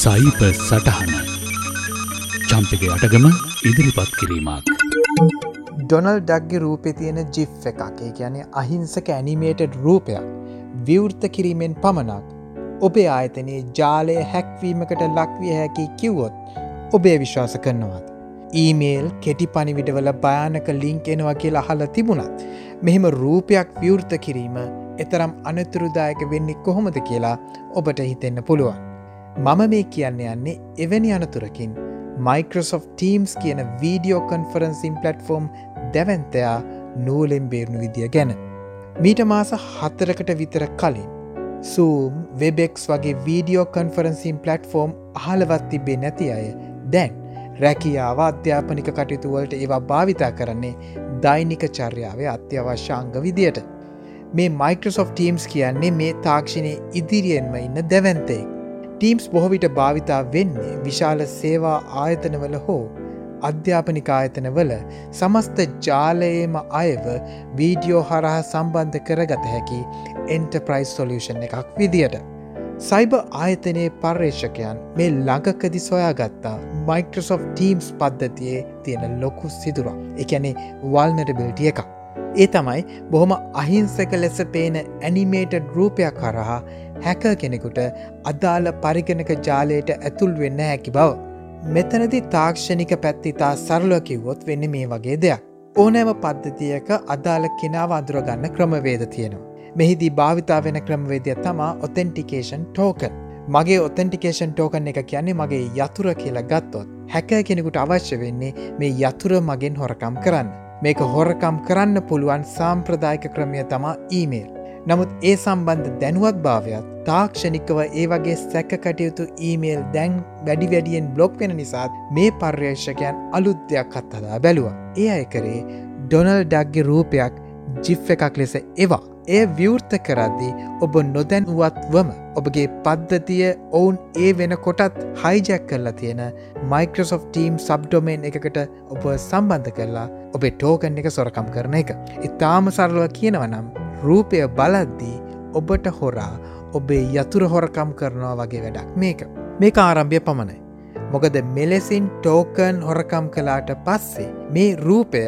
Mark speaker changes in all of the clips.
Speaker 1: සයිප සටහන චම්පක අටගම ඉදිරිපත් කිරීමක්.
Speaker 2: ඩොනල් ඩක්ගේ රූපෙ තියෙන ජිෆ් එකක් ඒ කියන්නේ අහිංසක ඇනිමේටඩ් රූපයක් විවෘර්ත කිරීමෙන් පමණක් ඔබේ ආයතනයේ ජාලය හැක්වීමකට ලක්විය හැකි කිව්වොත් ඔබේ විශ්වාස කරනවාද. ඊමේල් කෙටි පනිවිඩවල භයානක ලිංක් එනවා කියලා අහල තිබුණත් මෙහෙම රූපයක් විවෘත කිරීම එතරම් අනතුරුදායක වෙන්නේ කොහොමද කියලා ඔබට හිතෙන්න පුළුවන්. මම මේ කියන්න යන්නේ එවැනි අනතුරකින් Microsoft Teams කියන වීඩියෝ කන්ෆරන්සිම් පලට්ෆෝම් දැවන්තයා නූලෙන් බේරුණු විදිය ගැන. මීට මාස හත්තරකට විතර කලින්. සූම් වෙබෙක්ස් වගේ වීඩියෝ කන්ෆරන්සිම් පලට්ෆෝම් අහලවත් තිබේ නැති අය දැන් රැකියාව අධ්‍යාපනික කටයුතුවලට ඒවා භාවිතා කරන්නේ දෛනික චර්යාවේ අත්‍යවශ්‍යාංග විදියට. මේ Microsoft Teams කියන්නේ මේ තාක්ෂණය ඉදිරියෙන්ම ඉන්න දැවන්තෙක්. ටීම්ස් බොහොවිට භාවිතා වෙන්නේ විශාල සේවා ආයතනවල හෝ අධ්‍යාපනික ආයතනවල සමස්ත ජාලයේම අයව වීඩියෝ හරහා සම්බන්ධ කරගත හැකි එන්ටප්‍රයිස් සොලියෂන් එකක් විදියට. සයිබ ආයතනයේ පර්යේෂකයන් මේ ළඟකදි සොයාගත්තා Microsoft Teams පද්ධතියේ තියෙන ලොකු සිදුරක් එකැනේ වල්නටබිල්ටිය එකක්. ඒ තමයි බොහොම අහිංසක ලෙස පේන ඇනිමේටඩ් රූපයක් කරහා හැක කෙනෙකුට අදාළ පරිගණක ජාලයට ඇතුල් වෙන්න හැකි බව. මෙතනදි තාක්ෂණික පැත්තිතා සරලව කිව්වොත් වෙන්න මේ වගේ දෙයක්. ඕනෑම පද්ධතියක අදාළ කෙනාව අදුරගන්න ක්‍රමවේද තියෙනවා. මෙහිදී භාවිතා වෙන ක්‍රමවේදය තමා ඔතෙන්ටිකේෂන් ටෝකන්. මගේ ඔතෙන්ටිකේෂන් ටෝකන් එක කියන්නේ මගේ යතුර කියලා ගත්තොත් හැක කෙනෙකුට අවශ්‍ය වෙන්නේ මේ යතුර මගෙන් හොරකම් කරන්න. මේක හොරකම් කරන්න පුළුවන් සාම්ප්‍රදායික ක්‍රමය තමා ඊමේල්. නමුත් ඒ සම්බන්ධ දැනුවත් භාවයක් තාක්ෂණිකව ඒ වගේ සැක කටයුතු ඊමේල් දැන් වැඩි වැඩියෙන් බ්ලොග් වෙන නිසාත් මේ පර්යේෂකයන් අලුද්‍යයක් අත්හදා බැලුව. ඒ අය කරේ ඩොනල් ඩක්ගේ රූපයක් ජිෆ් එකක් ලෙස ඒවා. එය විවෘත කරද්දී ඔබ නොදැන්ුවත්වම ඔබගේ පද්ධතිය ඔවුන් ඒ වෙන කොටත් හයිජැක් කරලා තියෙන Microsoft Team සබ්ඩොමෙන් එකකට ඔබ සම්බන්ධ කරලා ඔබේ ටෝකන් එක සොරකම් කරන එක. ඉතාම සරලව කියනවනම් රූපය බලද්දී ඔබට හොරා ඔබේ යතුර හොරකම් කරනවා වගේ වැඩක් මේක මේ ආරම්භය පමණයි. මොකද මෙලෙසින් ටෝකන් හොරකම් කලාට පස්සේ මේ රූපය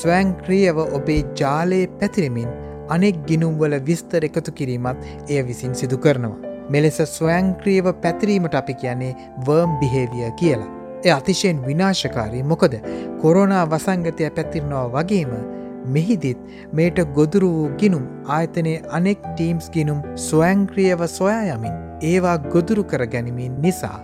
Speaker 2: ස්වෑංක්‍රියව ඔබේ ජාලයේ පැතිරමින් අනෙක් ගිනුම්වල විස්තර එකතු කිරීමත් එය විසින් සිදු කරනවා. මෙලෙස ස්වයංක්‍රියව පැතිරීමට අපි කියන්නේ වර්ම් බිහේවිය කියලා. එ අතිශයෙන් විනාශකාරී මොකද කොරෝනා වසංගතය පැතිරනවා වගේම මෙහිදිත් මේට ගොදුරු වූ ගිනුම් ආයතනයේ අනෙක් ටීම්ස් ගිනුම් ස්වයංක්‍රියව සොයා යමින් ඒවා ගොදුරු කර ගැනීමින් නිසා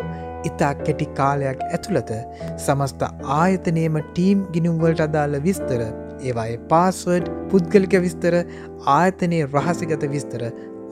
Speaker 2: ඉතා කෙටි කාලයක් ඇතුළත සමස්ත ආයතනයම ටීම් ගිනුම්වලට අදාළ විස්තර ඒවායේ පාස්වඩ් පුද්ගලික විස්තර ආයතනයේ රහසිගත විස්තර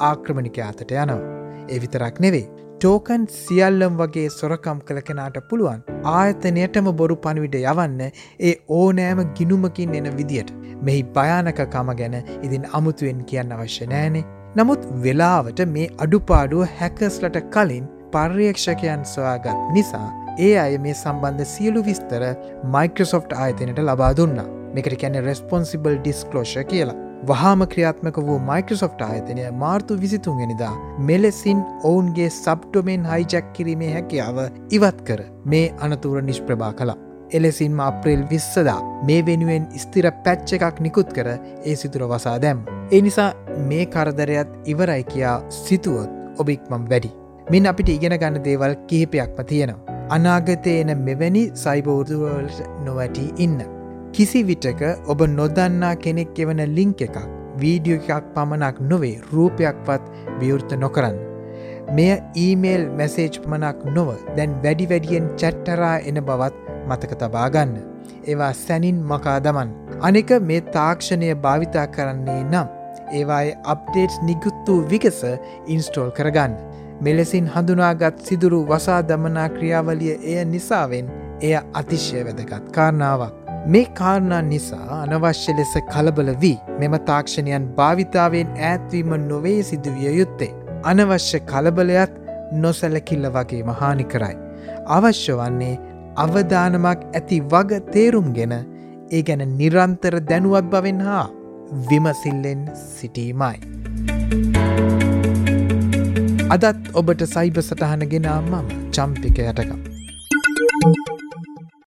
Speaker 2: ආක්‍රමණික අතට යනවා. ඒ විතරක් නෙවේ. ටෝකන් සියල්ලම් වගේ සොරකම් කළ කෙනාට පුළුවන් ආයතනයටම බොරු පණවිඩ යවන්න ඒ ඕනෑම ගිනුමකින් එන විදියට. මෙහි භයානකකම ගැන ඉදින් අමුතුවෙන් කියන්න අවශ්‍ය නෑනේ. නමුත් වෙලාවට මේ අඩුපාඩුව හැකස්ලට කලින් පර්යේක්ෂකයන් සොයාගත් නිසා ඒ අය මේ සම්බන්ධ සියලු විස්තර මයිකෝසොෆ්ට් ආයතනයට ලබා දුන්නා මේකට කැන රෙස්පොන්සිබල් ඩිස්කලෝෂ කියලා වහාම ක්‍රියාත්මක වූ මයිකෝසොෆ්ට් ආයතනය මාර්තු විසිතුන්ගෙනනිදා මෙලෙසින් ඔවුන්ගේ සබ්ටොමෙන් හයිජැක් කිරීමේ හැකියාව ඉවත් කර මේ අනතුර නිෂ්ප්‍රභා කලා එලෙසින්ම අප්‍රේල් විස්සදා මේ වෙනුවෙන් ස්තිර පැච්ච එකක් නිකුත් කර ඒ සිතුර වසා දැම්. ඒ නිසා මේ කරදරයත් ඉවරයි කියා සිතුවොත් ඔබික්මම් වැඩි. මින් අපිට ඉගෙන ගන්න දේවල් කිහිපයක්ම තියෙනවා. අනාගතය එන මෙවැනි සයිබෞදුවලට නොවැටී ඉන්න. කිසි විටක ඔබ නොදන්නා කෙනෙක් එවන ලිංක එකක් වීඩියෝ එකක් පමණක් නොවේ රූපයක්වත් විවෘත නොකරන්න. මෙය ඊමේල් මැසේජ් පමණක් නොව දැන් වැඩි වැඩියෙන් චැට්ටරා එන බවත් මතක තබාගන්න. ඒවා සැනින් මකා දමන්. අනික මේ තාක්ෂණය භාවිතා කරන්නේ නම්. ඒවායේ අප්ඩේට් නිගුත්තු විකස ඉන්ස්ටෝල් කරගන්න. මෙලෙසින් හඳුනාගත් සිදුරු වසා දමනා ක්‍රියාවලිය එය නිසාවෙන් එය අතිශය වැදගත් කාරණාවක්. මේ කාරණා නිසා අනවශ්‍ය ලෙස කලබල වී මෙම තාක්ෂණයන් භාවිතාවෙන් ඈත්වීම නොවේ සිදුවිය යුත්තේ. අනවශ්‍ය කලබලයත් නොසැලකිල්ල වගේ මහානි කරයි. අවශ්‍ය වන්නේ අවධානමක් ඇති වග තේරුම්ගෙන ඒ ගැන නිරන්තර දැනුවත් බවෙන් හා විමසිල්ලෙන් සිටීමයි. අදත් ඔබට සයිබ සටහන ගෙනාමම චම්පික යටකම්.